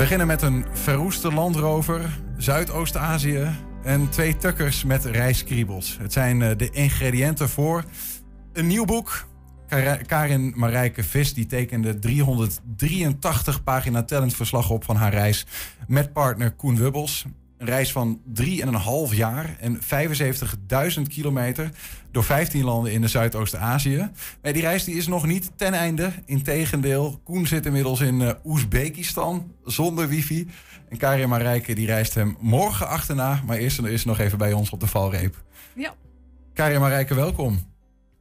beginnen met een verroeste landrover, Zuidoost-Azië en twee tukkers met rijskriebels. Het zijn eh, de ingrediënten voor een nieuw boek. Kar- Karin Marijke Vis die tekende 383 pagina tellend verslag op van haar reis met partner Koen Wubbels. Een reis van 3,5 jaar en 75.000 kilometer door 15 landen in de Zuidoost-Azië. Maar die reis die is nog niet ten einde. Integendeel, Koen zit inmiddels in eh, Oezbekistan zonder wifi. En Karin Marijke die reist hem morgen achterna. Maar eerst is nog even bij ons op de valreep. Ja, Karin Marijke, welkom.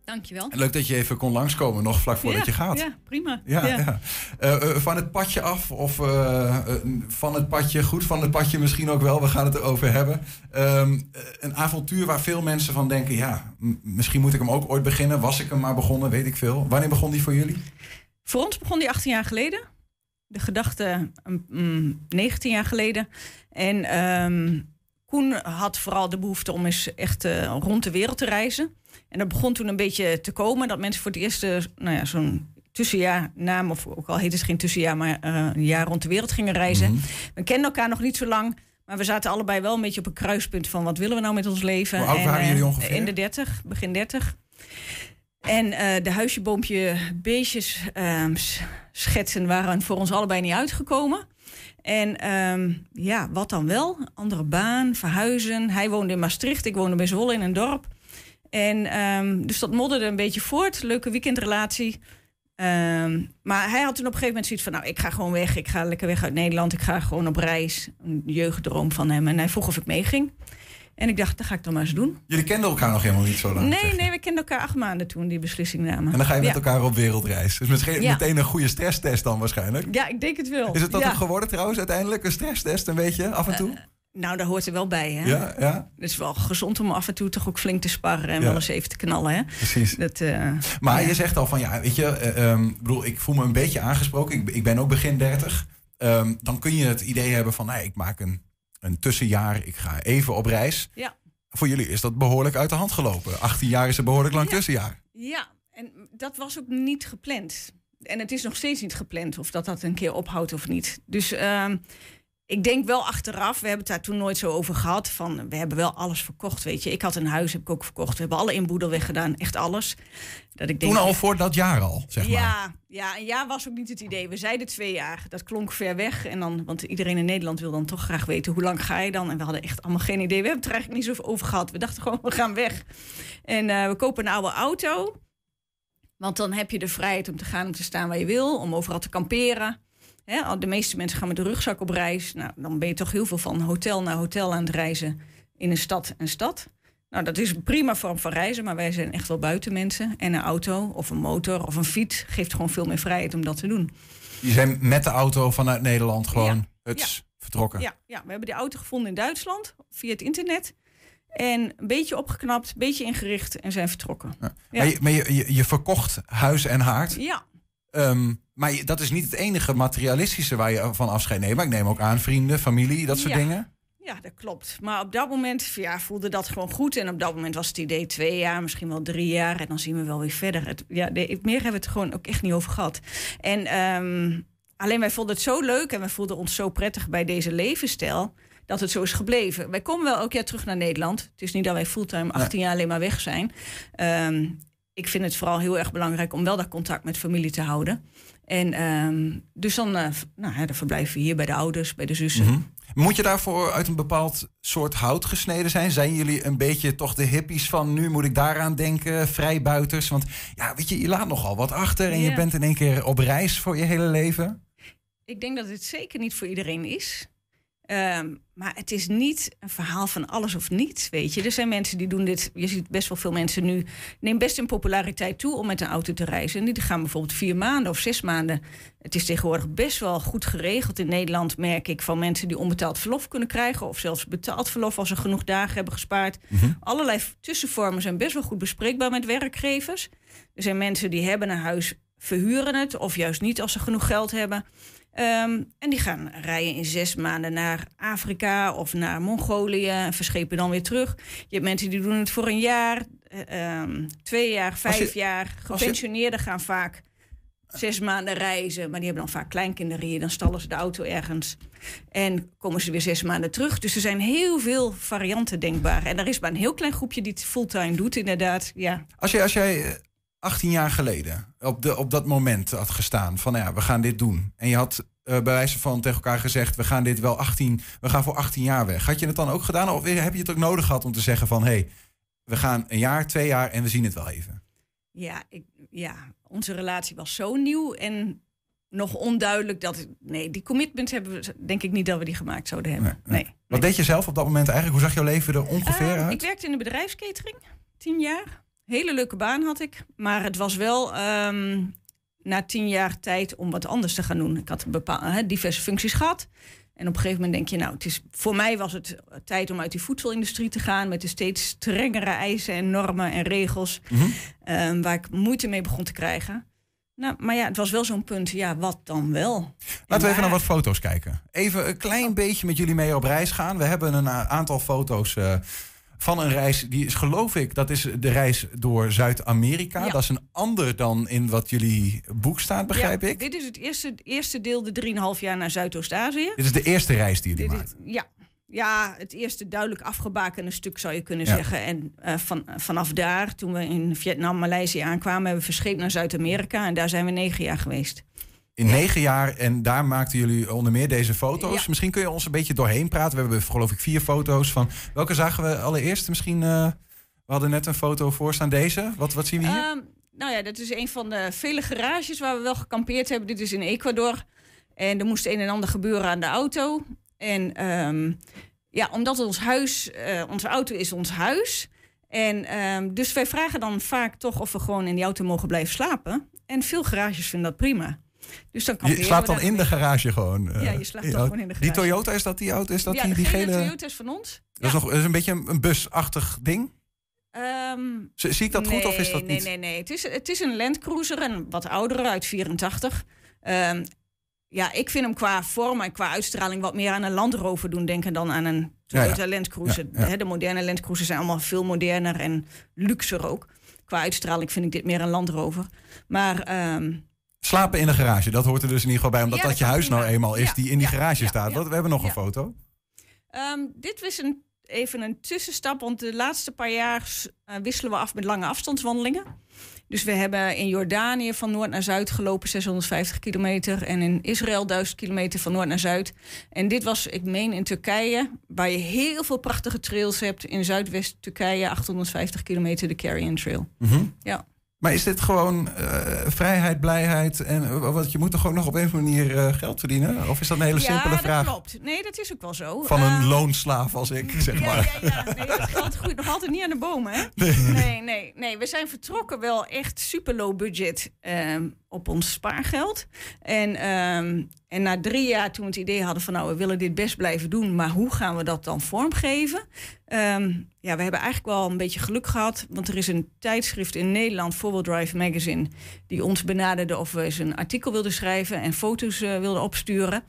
Dankjewel. Leuk dat je even kon langskomen nog vlak voordat je gaat. Ja, prima. Ja, ja. Eh, eh, van het padje af of eh, van het padje, goed van het padje misschien ook wel. We gaan het erover hebben. Ehm, eh, een avontuur waar veel mensen van denken, ja, misschien moet ik hem ook ooit beginnen. Was ik hem maar begonnen, weet ik veel. Wanneer begon die voor jullie? Voor ons begon die 18 jaar geleden. De gedachte mm, mm, 19 jaar geleden. En ehm, Koen had vooral de behoefte om eens echt eh, rond de wereld te reizen. En dat begon toen een beetje te komen. Dat mensen voor het eerst eh, nou ja, zo'n tussenjaar naam, of ook al heet het geen tussenjaar, maar eh, een jaar rond de wereld gingen reizen. Mhm. We kenden elkaar nog niet zo lang. Maar we zaten allebei wel een beetje op een kruispunt van wat willen we nou met ons leven. Hoe oud waren jullie ongeveer? In de 30, begin 30. En de huisje, boompje, beestjes ehm, schetsen waren voor ons allebei niet uitgekomen. En ehm, ja, wat dan wel? Andere baan, verhuizen. Hij woonde in Maastricht, ik woonde bij Zwolle in een dorp. En ehm, dus dat modderde een beetje voort. Leuke weekendrelatie. Ehm, maar hij had toen op een gegeven moment zoiets van... nou, ik ga gewoon weg. Ik ga lekker weg uit Nederland. Ik ga gewoon op reis. Een jeugddroom van hem. En hij vroeg of ik meeging. En ik dacht, dat ga ik dan maar eens doen. Jullie kenden elkaar nog helemaal niet zo lang. Nee, nee, we kenden elkaar acht maanden toen die beslissing namen. En dan ga je met ja. elkaar op wereldreis. Dus misschien Ja. meteen een goede stresstest dan waarschijnlijk. Ja, ik denk het wel. Is het dat ja. ook geworden trouwens uiteindelijk? Een stresstest een beetje af en toe? Nou, daar hoort er wel bij, hè? ja, ja, Het is wel gezond om af en toe toch ook flink te sparren en Ja. wel eens even te knallen, hè? precies. Dat, eh, Maar ja. je zegt al van ja, weet je, eh, ik bedoel, ik voel me een beetje aangesproken. Ik, ik ben ook begin 30. Ehm, dan kun je het idee hebben van, nee, ik maak een, een tussenjaar. Ik ga even op reis. Ja. Voor jullie is dat behoorlijk uit de hand gelopen. 18 jaar is een behoorlijk lang Ja. tussenjaar. Ja, en dat was ook niet gepland. En het is nog steeds niet gepland of dat dat een keer ophoudt of niet. Dus ehm, ik denk wel achteraf, we hebben het daar toen nooit zo over gehad. Van we hebben wel alles verkocht, weet je. Ik had een huis, heb ik ook verkocht. We hebben alle inboedel weggedaan, echt alles. Dat ik denk, Toen al voor dat jaar al, zeg maar. Ja, ja, een jaar was ook niet het idee. We zeiden twee jaar. Dat klonk ver weg. En dan, want iedereen in Nederland wil dan toch graag weten hoe lang ga je dan. En we hadden echt allemaal geen idee. We hebben het er eigenlijk niet zo over gehad. We dachten gewoon, we gaan weg. En eh, we kopen een oude auto. Want dan heb je de vrijheid om te gaan, om te staan waar je wil. Om overal te kamperen. Hè, al- de meeste mensen gaan met de rugzak op reis. Nou, dan ben je toch heel veel van hotel naar hotel aan het reizen. In een stad en stad. Nou, dat is een prima vorm van reizen, maar wij zijn echt wel buitenmensen. En een auto of een motor of een fiets geeft gewoon veel meer vrijheid om dat te doen. Je zijn met de auto vanuit Nederland gewoon Ja. het vertrokken. Ja, ja, we hebben die auto gevonden in Duitsland via het internet. En een beetje opgeknapt, een beetje ingericht en zijn vertrokken. Ja. Maar, je, maar je, je, je verkocht huis en haard. Ja, Ehm, maar je- dat is niet het enige materialistische waar je van afscheid neemt. Maar ik neem ook aan vrienden, familie, dat soort Ja. dingen. ja, dat klopt. Maar op dat moment ja, voelde dat gewoon goed. En op dat moment was het idee twee jaar, misschien wel drie jaar. En dan zien we wel weer verder. Het, ja, de- meer hebben we het gewoon ook echt niet over gehad. En ehm, alleen wij vonden het zo leuk en we voelden ons zo prettig bij deze levensstijl. Dat het zo is gebleven. Wij komen wel elk jaar terug naar Nederland. Het is niet dat wij fulltime 18 jaar alleen maar weg zijn. Ehm, ik vind het vooral heel erg belangrijk om wel dat contact met familie te houden. En ehm, dus dan, v- nou, ja, dan verblijven we hier bij de ouders, bij de zussen. Mhm. Moet je daarvoor uit een bepaald soort hout gesneden zijn? Zijn jullie een beetje toch de hippies van nu moet ik daaraan denken, vrijbuiters? Want ja, weet je, je laat nogal wat achter en je bent in één keer op reis voor je hele leven. Ik denk dat het zeker niet voor iedereen is. Ehm, maar het is niet een verhaal van alles of niets, weet je. Er zijn mensen die doen dit... Je ziet best wel veel mensen nu... neemt best in populariteit toe om met een auto te reizen. En die gaan bijvoorbeeld vier maanden of zes maanden. Het is tegenwoordig best wel goed geregeld in Nederland... merk ik van mensen die onbetaald verlof kunnen krijgen... of zelfs betaald verlof als ze genoeg dagen hebben gespaard. Allerlei tussenvormen zijn best wel goed bespreekbaar met werkgevers. Er zijn mensen die hebben een huis, verhuren het... of juist niet als ze genoeg geld hebben... Ehm, en die gaan rijden in zes maanden naar Afrika of naar Mongolië en verschepen dan weer terug. Je hebt mensen die doen het voor een jaar, eh, ehm, twee jaar, vijf je- jaar. Gepensioneerden gaan vaak zes maanden reizen. Maar die hebben dan vaak kleinkinderen hier. Dan stallen ze de auto ergens. En komen ze weer zes maanden terug. Dus er zijn heel veel varianten denkbaar. En er is maar een heel klein groepje die het fulltime doet, inderdaad. Ja. Als, je, als jij 18 jaar geleden op, de, op dat moment had gestaan van ja, we gaan dit doen. En je had uh, bij wijze van tegen elkaar gezegd, we gaan dit wel 18, we gaan voor 18 jaar weg. Had je het dan ook gedaan of heb je het ook nodig gehad om te zeggen van hé, hey, we gaan een jaar, twee jaar en we zien het wel even? Ja, ik, ja, onze relatie was zo nieuw en nog onduidelijk dat. Nee, die commitment hebben we, denk ik niet dat we die gemaakt zouden hebben. Nee, Wat deed je zelf op dat moment eigenlijk? Hoe zag jouw leven er ongeveer uh, uit? Ik werkte in de bedrijfskatering, tien jaar. Hele leuke baan had ik. Maar het was wel um, na tien jaar tijd om wat anders te gaan doen. Ik had bepaalde, diverse functies gehad. En op een gegeven moment denk je, nou, het is, voor mij was het tijd om uit die voedselindustrie te gaan met de steeds strengere eisen en normen en regels, mm -hmm. waar ik moeite mee begon te krijgen. Nou, maar ja, het was wel zo'n punt, ja, wat dan wel? Laten we even naar wat foto's kijken. Even een klein oh. beetje met jullie mee op reis gaan. We hebben een eh, aantal foto's uh, van een reis. Die is geloof ik, dat is de reis door Zuid-Amerika. Dat is een ander dan in wat jullie boek staat, begrijp ik. Dit is het eerste, eerste deel, de 3,5 jaar naar Zuidoost-Azië. Dit is de eerste reis die jullie maakt. Ja, ja, het eerste duidelijk afgebakende stuk zou je kunnen zeggen. En uh, van, vanaf daar, toen we in Vietnam, Maleisië aankwamen, hebben we verscheept naar Zuid-Amerika. En daar zijn we negen jaar geweest in negen jaar. En daar maakten jullie onder meer deze foto's. Misschien kun je ons een beetje doorheen praten. We hebben geloof ik vier foto's van. Welke zagen we allereerst? Misschien, uh, we hadden net een foto voor staan. Deze. Wat, wat zien we hier? Um, nou ja, dat is een van de vele garages waar we wel gekampeerd hebben. Dit is in Ecuador. En er moest een en ander gebeuren aan de auto. En um, ja, omdat ons huis, uh, onze auto is ons huis. En um, dus wij vragen dan vaak toch of we gewoon in die auto mogen blijven slapen. En veel garages vinden dat prima. Dus dan je slaapt dan in de garage gewoon. Uh, ja, je slaapt dan gewoon in de garage. Die Toyota, is dat die auto? Is dat ja, die, die gele Toyota is van ons. Dat is, nog, is een beetje een, busachtig ding? Um, Zie ik dat nee, goed of is dat niet? Nee, nee, nee. Het is, het is een Land Cruiser, een wat oudere uit 84. Um, ja, ik vind hem qua vorm en qua uitstraling wat meer aan een Land Rover doen denken dan aan een Toyota ja, ja. Land Cruiser. Ja, de moderne Land Cruisers zijn allemaal veel moderner en luxer ook. Qua uitstraling vind ik dit meer een Land Rover. Maar um, Slapen in de garage, dat hoort er dus in ieder geval bij. Omdat dat, je huis nou eenmaal is die in die garage staat. we hebben nog een foto. Um, dit was een, even een tussenstap. Want de laatste paar jaar uh, wisselen we af met lange afstandswandelingen. Dus we hebben in Jordanië van noord naar zuid gelopen 650 kilometer. En in Israël 1000 kilometer van noord naar zuid. En dit was, ik meen, in Turkije. Waar je heel veel prachtige trails hebt. In zuidwest Turkije 850 kilometer de Carrion Trail. Mm -hmm. Ja. Maar is dit gewoon uh, vrijheid, blijheid en uh, wat je moet toch gewoon nog op een of andere manier uh, geld verdienen? Of is dat een hele simpele vraag? Ja, dat klopt. Nee, dat is ook wel zo. Van een loonslaaf als ik, zeg maar. Ja, ja, nee, dat geld groeit nog altijd niet aan de bomen, hè? Nee. nee, nee, nee. We zijn vertrokken wel echt super low budget ehm, op ons spaargeld. En, um, en na drie jaar toen we het idee hadden van... nou, we willen dit best blijven doen, maar hoe gaan we dat dan vormgeven? Um, ja, we hebben eigenlijk wel een beetje geluk gehad. Want er is een tijdschrift in Nederland, Forward Drive Magazine... die ons benaderde of we eens een artikel wilden schrijven... en foto's uh, wilden opsturen.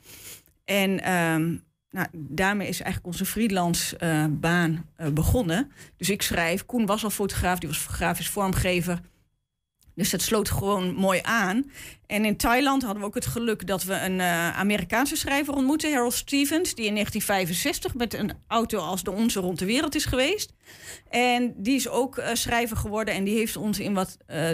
En... Um, nou, daarmee is eigenlijk onze freelance uh, baan uh, begonnen. Dus ik schrijf. Koen was al fotograaf, die was grafisch vormgever. Dus dat sloot gewoon mooi aan. En in Thailand hadden we ook het geluk dat we een uh, Amerikaanse schrijver ontmoetten, Harold Stevens, die in 1965 met een auto als de onze rond de wereld is geweest. En die is ook uh, schrijver geworden en die heeft ons in wat. Uh,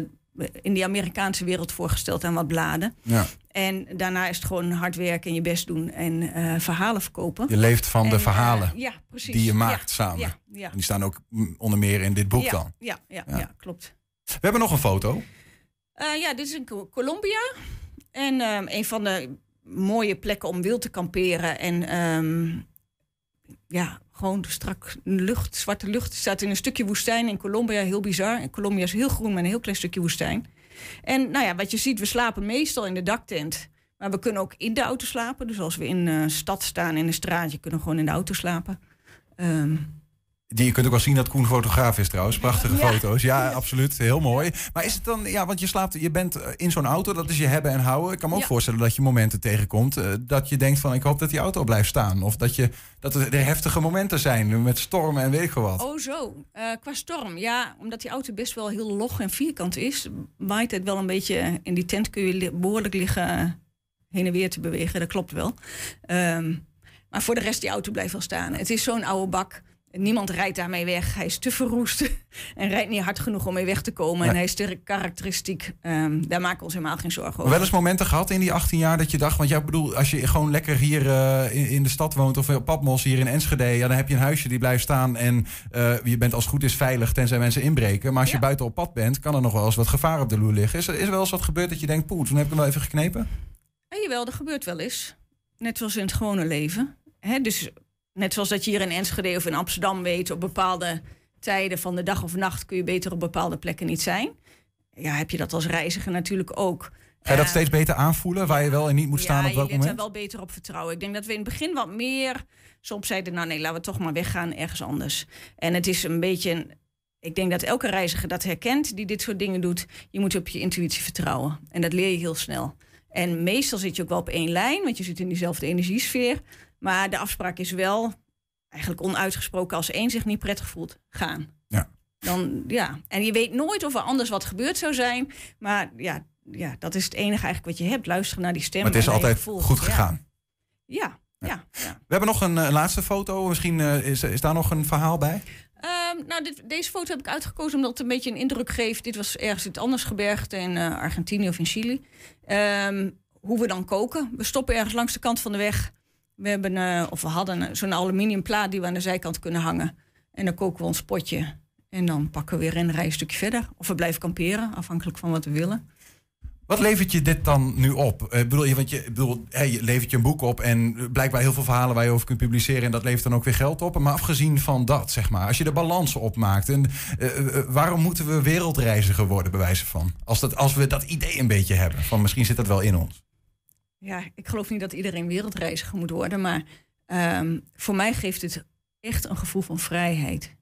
in die Amerikaanse wereld voorgesteld aan wat bladen. Ja. En daarna is het gewoon hard werken en je best doen en verhalen verkopen. Je leeft van en, de verhalen ja, precies. die je maakt ja, samen. Ja, ja. En die staan ook onder meer in dit boek dan. Ja, ja, ja. klopt. We hebben nog een foto. Uh, ja, dit is in Colombia. En um, een van de mooie plekken om wild te kamperen. En um, ja, gewoon strak lucht, zwarte lucht. Er staat in een stukje woestijn in Colombia, heel bizar. En Colombia is heel groen met een heel klein stukje woestijn. En nou ja, wat je ziet, we slapen meestal in de daktent. Maar we kunnen ook in de auto slapen. Dus als we in de uh, stad staan, in een straatje, kunnen we gewoon in de auto slapen. Um, Die, je kunt ook wel zien dat Koen fotograaf is trouwens. Prachtige foto's. Ja, absoluut. Heel mooi. Maar is het dan, ja, want je slaapt, je bent eh, in zo'n auto, dat is je hebben en houden. Ik kan me ook voorstellen dat je momenten tegenkomt. Uh, dat je denkt van ik hoop dat die auto blijft staan. Of dat, je, dat er heftige momenten zijn met stormen en weet ik wat. Oh, zo. Uh, qua storm. Ja, omdat die auto best wel heel log en vierkant is, waait het wel een beetje. In die tent kun je behoorlijk liggen heen en weer te bewegen. Dat klopt wel. Um, maar voor de rest, die auto blijft wel staan. Het is zo'n oude bak. Niemand rijdt daarmee weg. Hij is te verroest en rijdt niet hard genoeg om mee weg te komen. En hij is te karakteristiek. Um, daar maken we ons helemaal geen zorgen over. Wel eens momenten gehad in die 18 jaar dat je dacht... want ja, bedoel, als je gewoon lekker hier uh, in, in, de stad woont... of op Padmos hier in Enschede... Ja, dan heb je een huisje die blijft staan... en uh, je bent als het goed is veilig tenzij mensen inbreken. Maar als je buiten op pad bent... kan er nog wel eens wat gevaar op de loer liggen. Is er, is er wel eens wat gebeurd dat je denkt... poeh, toen heb ik hem wel even geknepen? Ja, jawel, dat gebeurt wel eens. Net zoals in het gewone leven. He, dus net zoals dat je hier in Enschede of in Amsterdam weet, op bepaalde tijden van de dag of nacht kun je beter op bepaalde plekken niet zijn. Ja, heb je dat als reiziger natuurlijk ook. Ga je dat uh, steeds beter aanvoelen, waar je wel en niet moet staan op welk moment? Ja, je er wel beter op vertrouwen. Ik denk dat we in het begin wat meer soms zeiden, nou nee, laten we toch maar weggaan ergens anders. En het is een beetje, ik denk dat elke reiziger dat herkent die dit soort dingen doet. Je moet op je intuïtie vertrouwen. En dat leer je heel snel. En meestal zit je ook wel op één lijn, want je zit in diezelfde energiesfeer. Maar de afspraak is wel eigenlijk onuitgesproken als één zich niet prettig voelt, gaan. Ja. Dan, ja. En je weet nooit of er anders wat gebeurd zou zijn. Maar ja, ja, dat is het enige eigenlijk wat je hebt. Luisteren naar die stem. Maar het is altijd goed gegaan. Ja. Ja. ja. We hebben nog een, laatste foto. Misschien uh, is, is daar nog een verhaal bij? Um, nou, dit, deze foto heb ik uitgekozen omdat het een beetje een indruk geeft. Dit was ergens in het anders gebergte in uh, Argentinië of in Chili. Um, hoe we dan koken. We stoppen ergens langs de kant van de weg. We hebben, uh, of we hadden zo'n aluminium plaat die we aan de zijkant kunnen hangen. En dan koken we ons potje. En dan pakken we weer een rijstukje verder. Of we blijven kamperen, afhankelijk van wat we willen. Wat levert je dit dan nu op? Uh, bedoel, je, want je, bedoel, hey, je levert je een boek op en blijkbaar heel veel verhalen waar je over kunt publiceren en dat levert dan ook weer geld op. Maar afgezien van dat, zeg maar, als je de balans opmaakt, en, waarom moeten we wereldreiziger worden, bij wijze van? Als, dat, als we dat idee een beetje hebben, van misschien zit dat wel in ons. Ja, ik geloof niet dat iedereen wereldreiziger moet worden, maar um, voor mij geeft het echt een gevoel van vrijheid.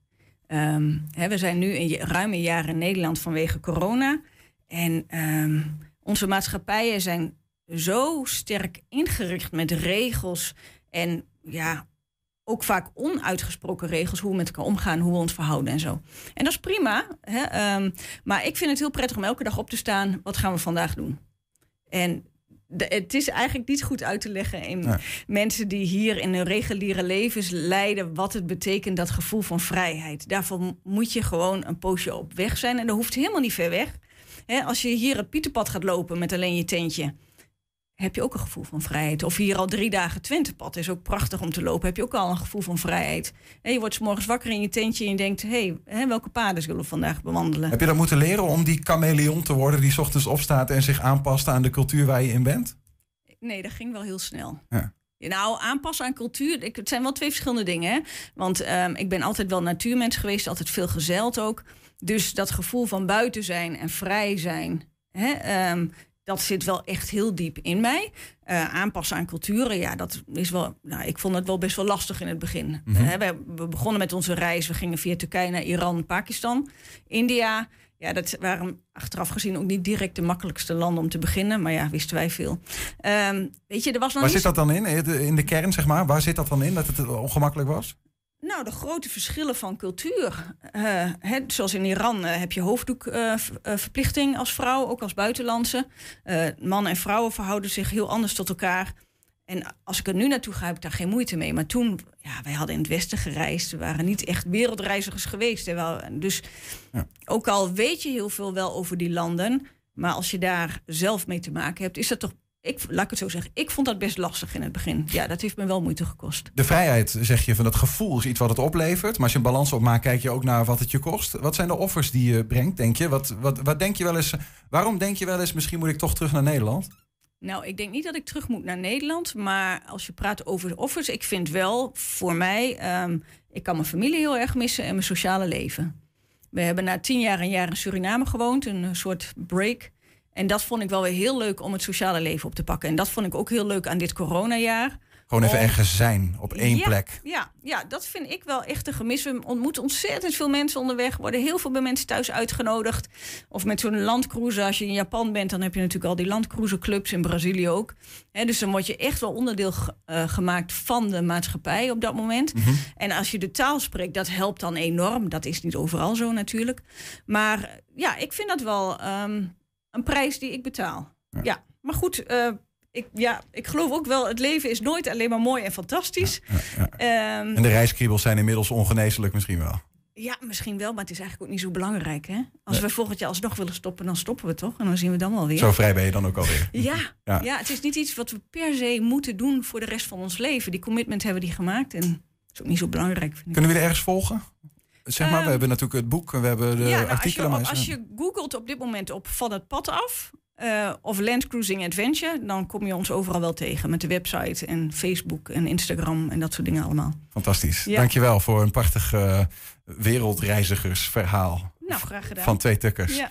Um, hè, we zijn nu een ruim een jaar in Nederland vanwege corona. En um, onze maatschappijen zijn zo sterk ingericht met regels en ja, ook vaak onuitgesproken regels hoe we met elkaar omgaan, hoe we ons verhouden en zo. En dat is prima. Hè? Maar ik vind het heel prettig om elke dag op te staan. Wat gaan we vandaag doen? En de, het is eigenlijk niet goed uit te leggen in mensen die hier in hun reguliere levens leiden, wat het betekent, dat gevoel van vrijheid. Daarvoor moet je gewoon een poosje op weg zijn. En dat hoeft helemaal niet ver weg. He, als je hier het Pieterpad gaat lopen met alleen je tentje, heb je ook een gevoel van vrijheid. Of hier al drie dagen Twentepad is ook prachtig om te lopen, heb je ook al een gevoel van vrijheid. He, je wordt s morgens wakker in je tentje en je denkt, hé, hey, welke paden zullen we vandaag bewandelen? Heb je dat moeten leren om die chameleon te worden die s ochtends opstaat en zich aanpast aan de cultuur waar je in bent? Nee, dat ging wel heel snel. Ja. Nou, aanpassen aan cultuur, ik, het zijn wel twee verschillende dingen. Hè? Want um, ik ben altijd wel natuurmens geweest, altijd veel gezeild ook. Dus dat gevoel van buiten zijn en vrij zijn, hè, um, dat zit wel echt heel diep in mij. Uh, aanpassen aan culturen, ja, dat is wel. Nou, ik vond het wel best wel lastig in het begin. Mm -hmm. we, we, begonnen met onze reis. We gingen via Turkije naar Iran, Pakistan, India. Ja, dat waren achteraf gezien ook niet direct de makkelijkste landen om te beginnen. Maar ja, wisten wij veel. Um, weet je, er was nog Waar zit dat dan in? In de kern, zeg maar. Waar zit dat dan in dat het ongemakkelijk was? Nou, de grote verschillen van cultuur. Uh, hè, zoals in Iran uh, heb je hoofddoekverplichting uh, als vrouw, ook als buitenlandse. mannen en vrouwen verhouden zich heel anders tot elkaar. En als ik er nu naartoe ga, heb ik daar geen moeite mee. Maar toen, ja, wij hadden in het Westen gereisd. We waren niet echt wereldreizigers geweest. Hè. Dus ja. ook al weet je heel veel wel over die landen. Maar als je daar zelf mee te maken hebt, is dat toch ik, laat ik het zo zeggen, ik vond dat best lastig in het begin. Ja, dat heeft me wel moeite gekost. De vrijheid, zeg je, van dat gevoel is iets wat het oplevert. Maar als je een balans opmaakt, kijk je ook naar wat het je kost. Wat zijn de offers die je brengt, denk je? Wat, wat, wat denk je wel eens, waarom denk je wel eens, misschien moet ik toch terug naar Nederland? Nou, ik denk niet dat ik terug moet naar Nederland. Maar als je praat over de offers, ik vind wel voor mij, um, ik kan mijn familie heel erg missen en mijn sociale leven. We hebben na tien jaar een jaar in Suriname gewoond, een soort break. En dat vond ik wel weer heel leuk om het sociale leven op te pakken. En dat vond ik ook heel leuk aan dit coronajaar. Gewoon even om- ergens zijn, op één Ja, plek. Ja, ja, dat vind ik wel echt een gemis. We ontmoeten ontzettend veel mensen onderweg. Worden heel veel bij mensen thuis uitgenodigd. Of met zo'n landcruiser. Als je in Japan bent, dan heb je natuurlijk al die landcruiserclubs. In Brazilië ook. Hè, dus dan word je echt wel onderdeel eh, gemaakt van de maatschappij op dat moment. Mhm. En als je de taal spreekt, dat helpt dan enorm. Dat is niet overal zo natuurlijk. Maar ja, ik vind dat wel ehm, een prijs die ik betaal. Ja, maar goed... eh, ik, ja, ik geloof ook wel, het leven is nooit alleen maar mooi en fantastisch. Ehm, En de reiskriebels zijn inmiddels ongeneeslijk misschien wel. ja, misschien wel, maar het is eigenlijk ook niet zo belangrijk. Hè? Als we volgend jaar alsnog willen stoppen, dan stoppen we toch? En dan zien we dan wel weer. Zo vrij ben je dan ook alweer. Ja, Ja. ja. het is niet iets wat we per se moeten doen voor de rest van ons leven. Die commitment hebben die gemaakt en dat is ook niet zo belangrijk, vind ik. Kunnen we er ergens volgen? Zeg maar, we Ehm, hebben natuurlijk het boek, we hebben de ja, nou, als, je, artikelen. op- als je googelt op dit moment op Van het Pad af eh, of Land Cruising Adventure, dan kom je ons overal wel tegen met de website en Facebook en Instagram en dat soort dingen allemaal. Fantastisch. Ja. Dankjewel voor een prachtig eh, wereldreizigersverhaal Nou, graag gedaan. van twee tukkers. Ja.